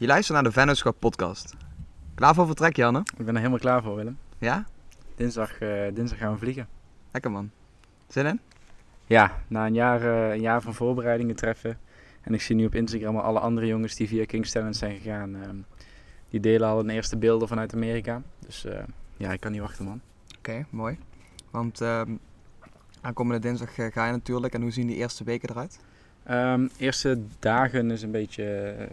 Je luistert naar de Vennootschap podcast. Klaar voor vertrek, Janne? Ik ben er helemaal klaar voor, Willem. Ja? Dinsdag, eh, dinsdag gaan we vliegen. Lekker man. Zin in? Ja, na een jaar, eh, een jaar van voorbereidingen treffen. En ik zie nu op Instagram al alle andere jongens die via King's Talent zijn gegaan. ehm, die delen al hun eerste beelden vanuit Amerika. Dus eh, ja, ik kan niet wachten, man. Oké, mooi. Want ehm aankomende dinsdag ga je natuurlijk. En hoe zien die eerste weken eruit? Ehm eerste dagen is een beetje eh,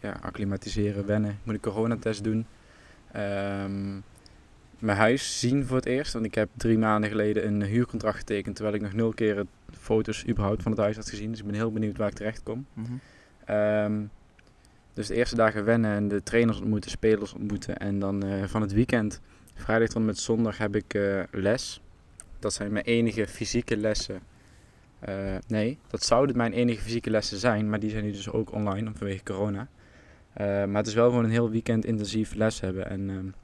ja, acclimatiseren, wennen. Moet een coronatest doen. Ehm, mijn huis zien voor het eerst. Want ik heb drie maanden geleden een huurcontract getekend. Terwijl ik nog nul keer foto's überhaupt van het huis had gezien. Dus ik ben heel benieuwd waar ik terecht kom. Ehm, dus de eerste dagen wennen en de trainers ontmoeten, spelers ontmoeten. En dan eh, van het weekend, vrijdag tot en met zondag, heb ik eh, les. Dat zijn mijn enige fysieke lessen. Eh, nee, dat zouden mijn enige fysieke lessen zijn, maar die zijn nu dus ook online vanwege corona. Eh, maar het is wel gewoon een heel weekend intensief les hebben. En ehm, ik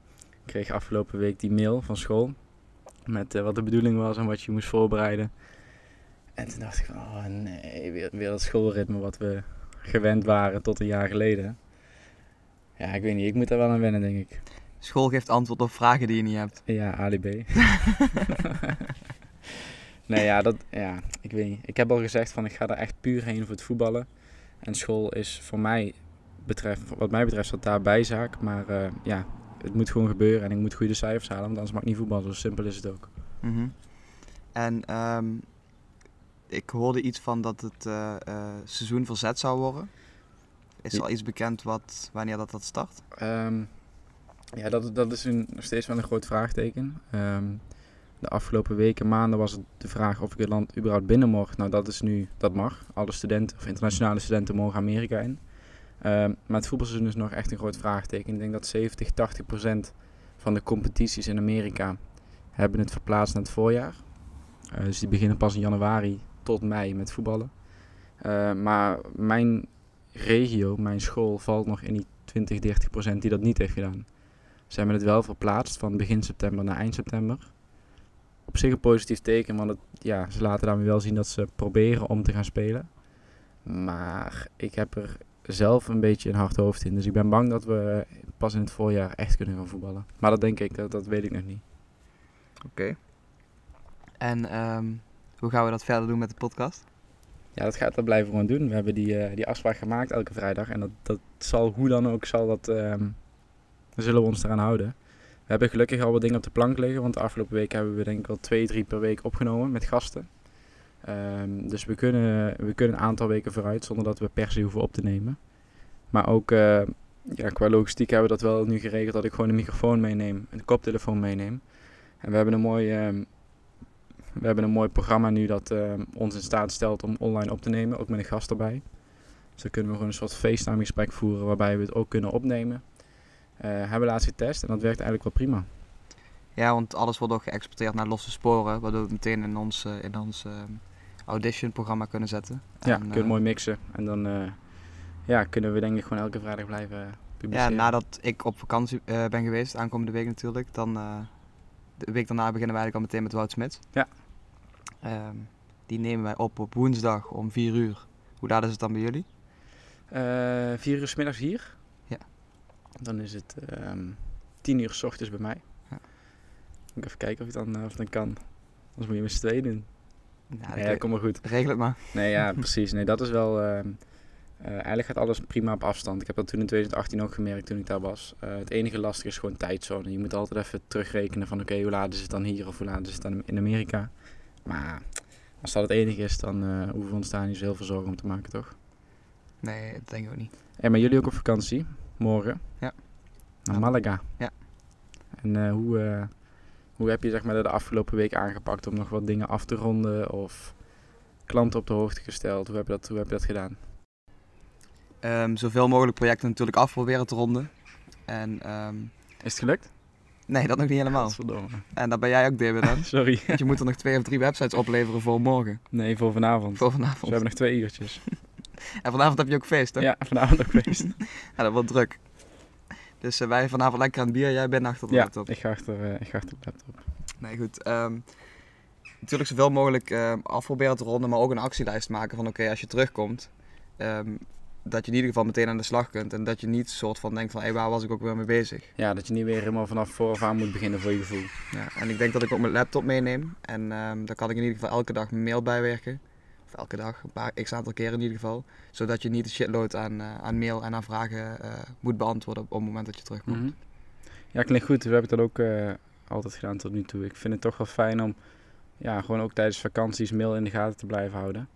kreeg afgelopen week die mail van school met eh, wat de bedoeling was en wat je moest voorbereiden. En toen dacht ik van, oh nee, weer, weer dat schoolritme wat we gewend waren tot een jaar geleden. Ja, ik weet niet, ik moet daar wel aan wennen, denk ik. School geeft antwoord op vragen die je niet hebt. Ja, ADB. nee, ja, dat, ja, ik weet niet. Ik heb al gezegd van ik ga er echt puur heen voor het voetballen. En school is voor mij, betreft, wat mij betreft, dat daar bijzaak. Maar eh, ja, het moet gewoon gebeuren en ik moet goede cijfers halen, want anders mag ik niet voetballen. Zo simpel is het ook. Mhm. En ehm, ik hoorde iets van dat het eh, eh, seizoen verzet zou worden. Is er al iets bekend wat, wanneer dat, dat start? Ehm, ja, dat, dat is een, nog steeds wel een groot vraagteken. Ehm, de afgelopen weken, maanden was het de vraag of ik het land überhaupt binnen mocht. Nou, dat is nu, dat mag. Alle studenten of internationale studenten mogen Amerika in. Ehm, maar het voetbalseizoen is nog echt een groot vraagteken. Ik denk dat 70, 80 procent van de competities in Amerika hebben het verplaatst naar het voorjaar. Eh, dus die beginnen pas in januari tot mei met voetballen. Eh, maar mijn regio, mijn school, valt nog in die 20, 30 procent die dat niet heeft gedaan. Ze hebben het wel verplaatst van begin september naar eind september. Op zich een positief teken, want het, ja, ze laten daarmee wel zien dat ze proberen om te gaan spelen. Maar ik heb er zelf een beetje een hard hoofd in. Dus ik ben bang dat we pas in het voorjaar echt kunnen gaan voetballen. Maar dat denk ik, dat, dat weet ik nog niet. Oké. En ehm, hoe gaan we dat verder doen met de podcast? Ja, dat gaat dat blijven we gewoon doen. We hebben die, eh, die afspraak gemaakt elke vrijdag. En dat, dat zal hoe dan ook, zal dat, ehm, zullen we ons eraan houden. Hebben gelukkig al wat dingen op de plank liggen. Want de afgelopen week hebben we denk ik wel twee, drie per week opgenomen met gasten. Ehm, dus we kunnen, we kunnen een aantal weken vooruit zonder dat we per se hoeven op te nemen. Maar ook eh, ja, qua logistiek hebben we dat wel nu geregeld dat ik gewoon een microfoon meeneem, een koptelefoon meeneem. En we hebben een mooi, ehm, we hebben een mooi programma nu dat ehm, ons in staat stelt om online op te nemen, ook met een gast erbij. Dus dan kunnen we gewoon een soort FaceTime gesprek voeren waarbij we het ook kunnen opnemen. Eh hebben we laatst getest en dat werkt eigenlijk wel prima. Ja, want alles wordt ook geëxporteerd naar losse sporen, waardoor we het meteen in ons, eh, in ons ehm, audition-programma kunnen zetten. Ja, En, kunnen we eh, mooi mixen. En dan eh, ja, kunnen we denk ik gewoon elke vrijdag blijven Ja, publiceren. nadat ik op vakantie eh, ben geweest, aankomende week natuurlijk, dan eh, de week daarna beginnen wij eigenlijk al meteen met Wout Smits. Ja. Ehm, die nemen wij op op woensdag om 4 uur. Hoe laat is het dan bij jullie? Eh, vier uur 's middags hier. Dan is het ehm tien uur 's ochtends bij mij. Ja. Moet ik even kijken of ik dan, eh, of dan kan. Anders moet je met z'n tweeën doen. Ja, Ja, kom maar goed. Regel het maar. Nee, ja, precies. Nee, dat is wel... ehm, eh, eigenlijk gaat alles prima op afstand. Ik heb dat toen in 2018 ook gemerkt toen ik daar was. Eh, het enige lastige is gewoon tijdzone. Je moet altijd even terugrekenen van oké, hoe laat is het dan hier of hoe laat is het dan in Amerika. Maar als dat het enige is, dan hoeven we ons daar niet zo heel veel zorgen om te maken, toch? Nee, dat denk ik ook niet. En maar jullie ook op vakantie, morgen. Ja. Naar. Malaga. Ja. En eh, hoe, eh, hoe heb je zeg maar, de afgelopen week aangepakt om nog wat dingen af te ronden? Of klanten op de hoogte gesteld? Hoe heb je dat, hoe heb je dat gedaan? Ehm, zoveel mogelijk projecten natuurlijk af proberen te ronden. En ehm, Is het gelukt? nee, dat nog niet helemaal. En daar ben jij ook David aan. Sorry. Want je moet er nog twee of drie websites opleveren voor morgen. Nee, voor vanavond. Voor Dus we vanavond. hebben nog twee uurtjes. En vanavond heb je ook feest, hè? Ja, vanavond ook feest. Ja, dat wordt druk. Dus eh, wij vanavond lekker aan het bier, jij bent achter de ja, laptop. ik ga achter, eh, ik ga achter de laptop. Nee, goed. ehm, natuurlijk zoveel mogelijk ehm af proberen te ronden, maar ook een actielijst maken van oké, als je terugkomt, ehm, dat je in ieder geval meteen aan de slag kunt. En dat je niet soort van denkt van, hé, waar was ik ook weer mee bezig? Ja, dat je niet weer helemaal vanaf vooraf aan moet beginnen voor je gevoel. Ja, en ik denk dat ik ook mijn laptop meeneem. En ehm dan kan ik in ieder geval elke dag mail bijwerken. Of elke dag, een paar x aantal keer in ieder geval. Zodat je niet een shitload aan, eh, aan mail en aan vragen eh, moet beantwoorden op, op het moment dat je terugkomt. Mhm. Ja, klinkt goed. Zo heb ik dat ook eh, altijd gedaan tot nu toe. Ik vind het toch wel fijn om ja, gewoon ook tijdens vakanties mail in de gaten te blijven houden.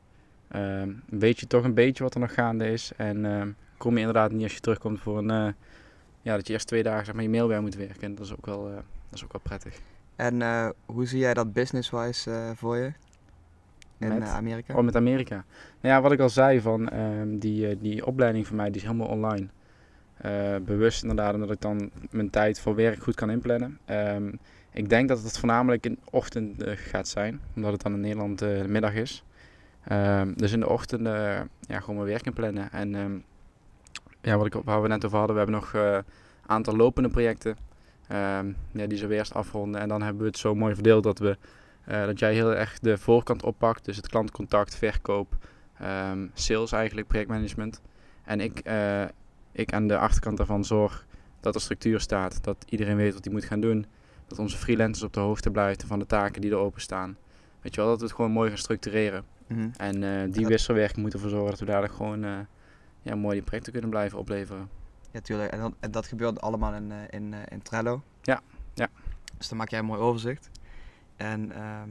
Ehm, weet je toch een beetje wat er nog gaande is. En ehm, kom je inderdaad niet als je terugkomt voor een... ja, dat je eerst twee dagen zeg maar, je mail bij moet werken. En dat is ook wel, dat is ook wel prettig. En hoe zie jij dat business-wise voor je Met? eh, Amerika? Oh, met Amerika. Nou ja, wat ik al zei, van, ehm, die, eh, die opleiding van mij die is helemaal online. Eh, bewust inderdaad, omdat ik dan mijn tijd voor werk goed kan inplannen. Ehm, ik denk dat het voornamelijk in de ochtend gaat zijn, omdat het dan in Nederland de middag is. Ehm, dus in de ochtend ja, gewoon mijn werk inplannen. En ja, wat ik, waar we net over hadden, we hebben nog een aantal lopende projecten. Ja, die zullen we eerst afronden. En dan hebben we het zo mooi verdeeld dat, we, eh, dat jij heel erg de voorkant oppakt. Dus het klantcontact, verkoop, ehm, sales eigenlijk, projectmanagement. En ik, eh, ik aan de achterkant daarvan zorg dat er structuur staat. Dat iedereen weet wat hij moet gaan doen. Dat onze freelancers op de hoogte blijven van de taken die er openstaan. Weet je wel, dat we het gewoon mooi gaan structureren. Mhm. En eh, die wisselwerking moeten ervoor zorgen dat we dadelijk gewoon ja, mooi die projecten kunnen blijven opleveren. Ja, tuurlijk. En, dat- en dat gebeurt allemaal in, in, in Trello. Ja, ja. Dus dan maak jij een mooi overzicht. En ehm,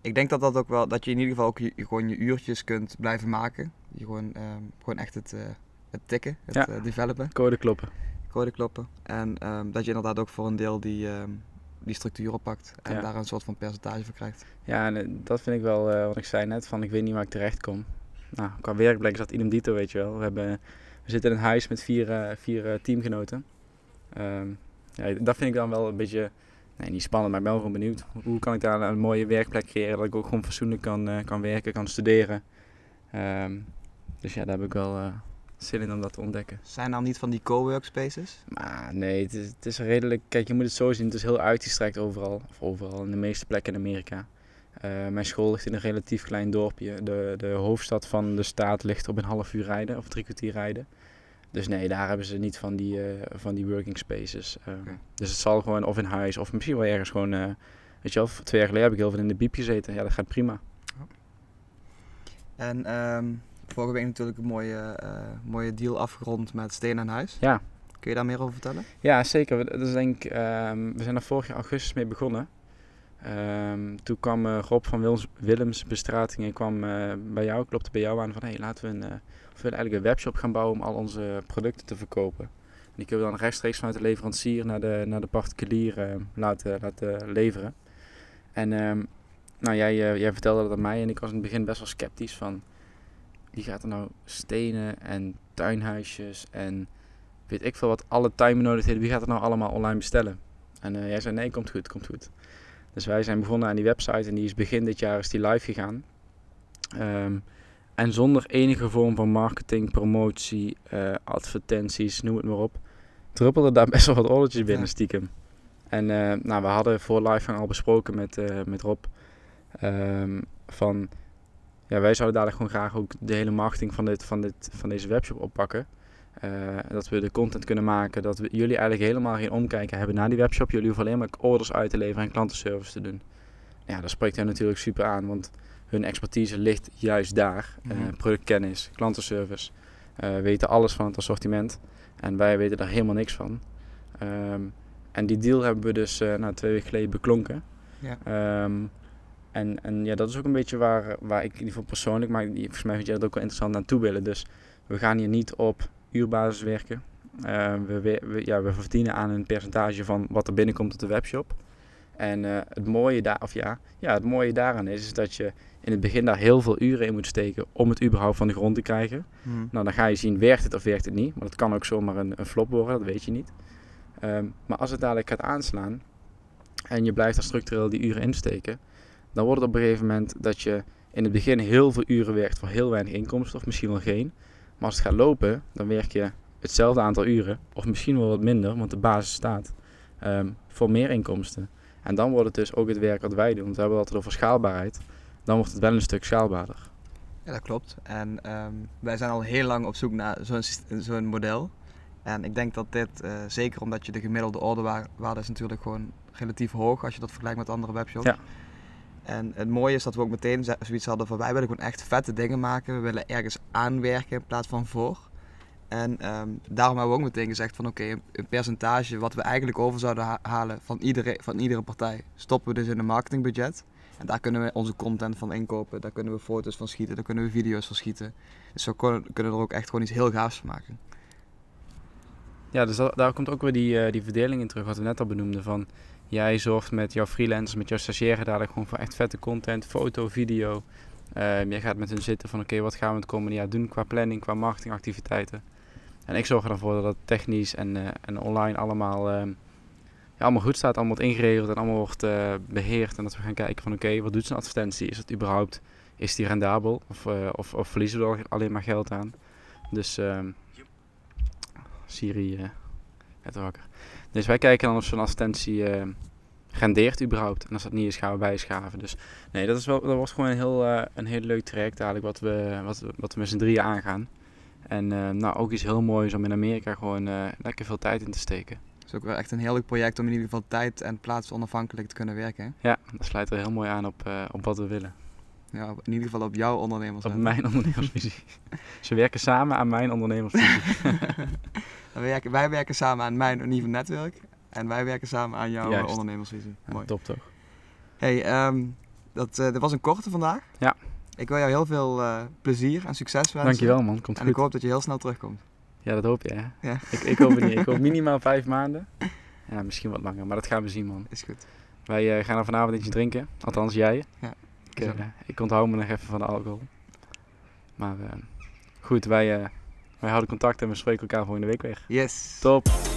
ik denk dat dat ook wel, dat je in ieder geval ook je, gewoon je uurtjes kunt blijven maken. Je gewoon, ehm, gewoon echt het, eh, het tikken, het Ja. eh, developen, Code kloppen. code kloppen. En ehm, dat je inderdaad ook voor een deel die, die structuur oppakt. En Ja. daar een soort van percentage voor krijgt. Ja, en eh, dat vind ik wel wat ik zei net, van ik weet niet waar ik terecht kom. Nou, qua werkplek is dat idem dito, weet je wel. We, hebben, we zitten in een huis met vier, vier teamgenoten. Ja, dat vind ik dan wel een beetje, nee niet spannend, maar ik ben wel gewoon benieuwd. Hoe kan ik daar een mooie werkplek creëren, dat ik ook gewoon fatsoenlijk kan, eh, kan werken, kan studeren. Ehm, dus ja, daar heb ik wel eh, zin in om dat te ontdekken. Zijn er niet van die co-workspaces? Maar nee, het is, het is redelijk. Kijk, je moet het zo zien. Het is heel uitgestrekt overal. Of overal, in de meeste plekken in Amerika. Eh, mijn school ligt in een relatief klein dorpje. De, de hoofdstad van de staat ligt op een half uur rijden of drie kwartier rijden. Dus nee, daar hebben ze niet van die, eh, van die working spaces. Eh, Oké. Dus het zal gewoon of in huis of misschien wel ergens gewoon. eh, weet je wel, twee jaar geleden heb ik heel veel in de biep gezeten. Ja, dat gaat prima. En ehm, vorige week natuurlijk een mooie, eh, mooie deal afgerond met Steen aan Huis. Ja. Kun je daar meer over vertellen? Ja, zeker. Dat is denk ik, ehm, we zijn er vorig jaar augustus mee begonnen. Ehm, toen kwam eh, Rob van Wils, Willems Bestratingen kwam eh, bij jou, klopte bij jou aan van hey, laten we een, willen eigenlijk een webshop gaan bouwen om al onze producten te verkopen. En die kunnen we dan rechtstreeks vanuit de leverancier naar de, naar de particulier laten, laten leveren. En ehm, nou, jij, jij vertelde dat aan mij en ik was in het begin best wel sceptisch van wie gaat er nou stenen en tuinhuisjes en weet ik veel wat, alle tuinbenodigdheden, wie gaat het nou allemaal online bestellen? En jij zei nee, komt goed, komt goed. Dus wij zijn begonnen aan die website en die is begin dit jaar is die live gegaan. Ehm, en zonder enige vorm van marketing, promotie, eh, advertenties, noem het maar op, druppelde daar best wel wat ordertjes binnen Ja. stiekem. En eh, nou, we hadden voor live al besproken met, eh, met Rob ehm, van ja, wij zouden dadelijk gewoon graag ook de hele marketing van, dit, van, dit, van deze webshop oppakken. Eh, dat we de content kunnen maken, dat we jullie eigenlijk helemaal geen omkijken hebben naar die webshop. Jullie hoeven alleen maar orders uit te leveren en klantenservice te doen. Ja, dat spreekt hen natuurlijk super aan, want hun expertise ligt juist daar. Eh, Mhm. productkennis, klantenservice, eh, weten alles van het assortiment. En wij weten daar helemaal niks van. Ehm, en die deal hebben we dus nou, twee weken geleden beklonken. Ja. Ehm, en, en ja, dat is ook een beetje waar, waar ik in ieder geval persoonlijk, maar volgens mij vind jij dat ook wel interessant naartoe willen. Dus we gaan hier niet op uurbasis werken. Eh, we, we, ja, we verdienen aan een percentage van wat er binnenkomt op de webshop. En eh, het, mooie daar, of ja, ja, het mooie daaraan is, is dat je in het begin daar heel veel uren in moet steken om het überhaupt van de grond te krijgen. Mhm. Nou, dan ga je zien, werkt het of werkt het niet. Want het kan ook zomaar een, een flop worden, dat weet je niet. Ehm, maar als het dadelijk gaat aanslaan en je blijft daar structureel die uren insteken, dan wordt het op een gegeven moment dat je in het begin heel veel uren werkt voor heel weinig inkomsten, of misschien wel geen. Maar als het gaat lopen, dan werk je hetzelfde aantal uren, of misschien wel wat minder, want de basis staat, ehm, voor meer inkomsten. En dan wordt het dus ook het werk wat wij doen, want we hebben het altijd over schaalbaarheid. Dan wordt het wel een stuk schaalbaarder. Ja, dat klopt. En ehm, wij zijn al heel lang op zoek naar zo'n model. En ik denk dat dit, eh, zeker omdat je de gemiddelde orderwaarde is natuurlijk gewoon relatief hoog als je dat vergelijkt met andere webshops. Ja. En het mooie is dat we ook meteen zoiets hadden van wij willen gewoon echt vette dingen maken. We willen ergens aanwerken in plaats van voor. En ehm, daarom hebben we ook meteen gezegd van oké, een, percentage wat we eigenlijk over zouden ha- halen van iedere, van iedere partij, stoppen we dus in een marketingbudget. En daar kunnen we onze content van inkopen, daar kunnen we foto's van schieten, daar kunnen we video's van schieten. Dus kon- kunnen we er ook echt gewoon iets heel gaafs van maken. Ja, dus da- daar komt ook weer die, eh, die verdeling in terug, wat we net al benoemden. Van jij zorgt met jouw freelancers, met jouw stagiaires dadelijk gewoon voor echt vette content, foto, video. Ehm, jij gaat met hun zitten van oké, wat gaan we het komende jaar doen qua planning, qua marketingactiviteiten. En ik zorg er dan voor dat het technisch en, eh, en online allemaal, ehm, ja, allemaal goed staat, allemaal wordt ingeregeld en allemaal wordt eh, beheerd. En dat we gaan kijken van oké, wat doet zo'n advertentie? Is het überhaupt, is die rendabel? Of, eh, of, of verliezen we er alleen maar geld aan? Dus ehm, Siri, net wakker. Dus wij kijken dan of zo'n advertentie eh, rendeert überhaupt. En als dat niet is, gaan we bijschaven. Dus nee, dat, is wel, dat wordt gewoon een heel, eh, een heel leuk traject eigenlijk wat we, wat, we- wat we met z'n drieën aangaan. En eh, nou, ook iets heel moois om in Amerika gewoon lekker veel tijd in te steken. Het is ook wel echt een heel leuk project om in ieder geval tijd en plaats onafhankelijk te kunnen werken. hè. Ja, dat sluit er heel mooi aan op, op wat we willen. Ja, in ieder geval op jouw ondernemers. Op mijn ondernemersvisie. Ze werken samen aan mijn ondernemersvisie. wij, werken, wij werken samen aan mijn Unive netwerk en wij werken samen aan jouw Juist. eh, ondernemersvisie. Ja, Mooi. top toch? Hey, ehm, dat, dit was een korte vandaag. Ja. Ik wil jou heel veel eh, plezier en succes wensen. Dankjewel man, komt En ik goed. hoop dat je heel snel terugkomt. Ja, dat hoop je hè. Ja. Ik, ik hoop het niet. Ik hoop minimaal vijf maanden. Ja, misschien wat langer, maar dat gaan we zien man. Is goed. Wij gaan er vanavond iets drinken. Althans, jij. Ja, Ik, ik onthoud me nog even van de alcohol. Maar goed, wij, wij houden contact en we spreken elkaar volgende week weer. Yes. Top.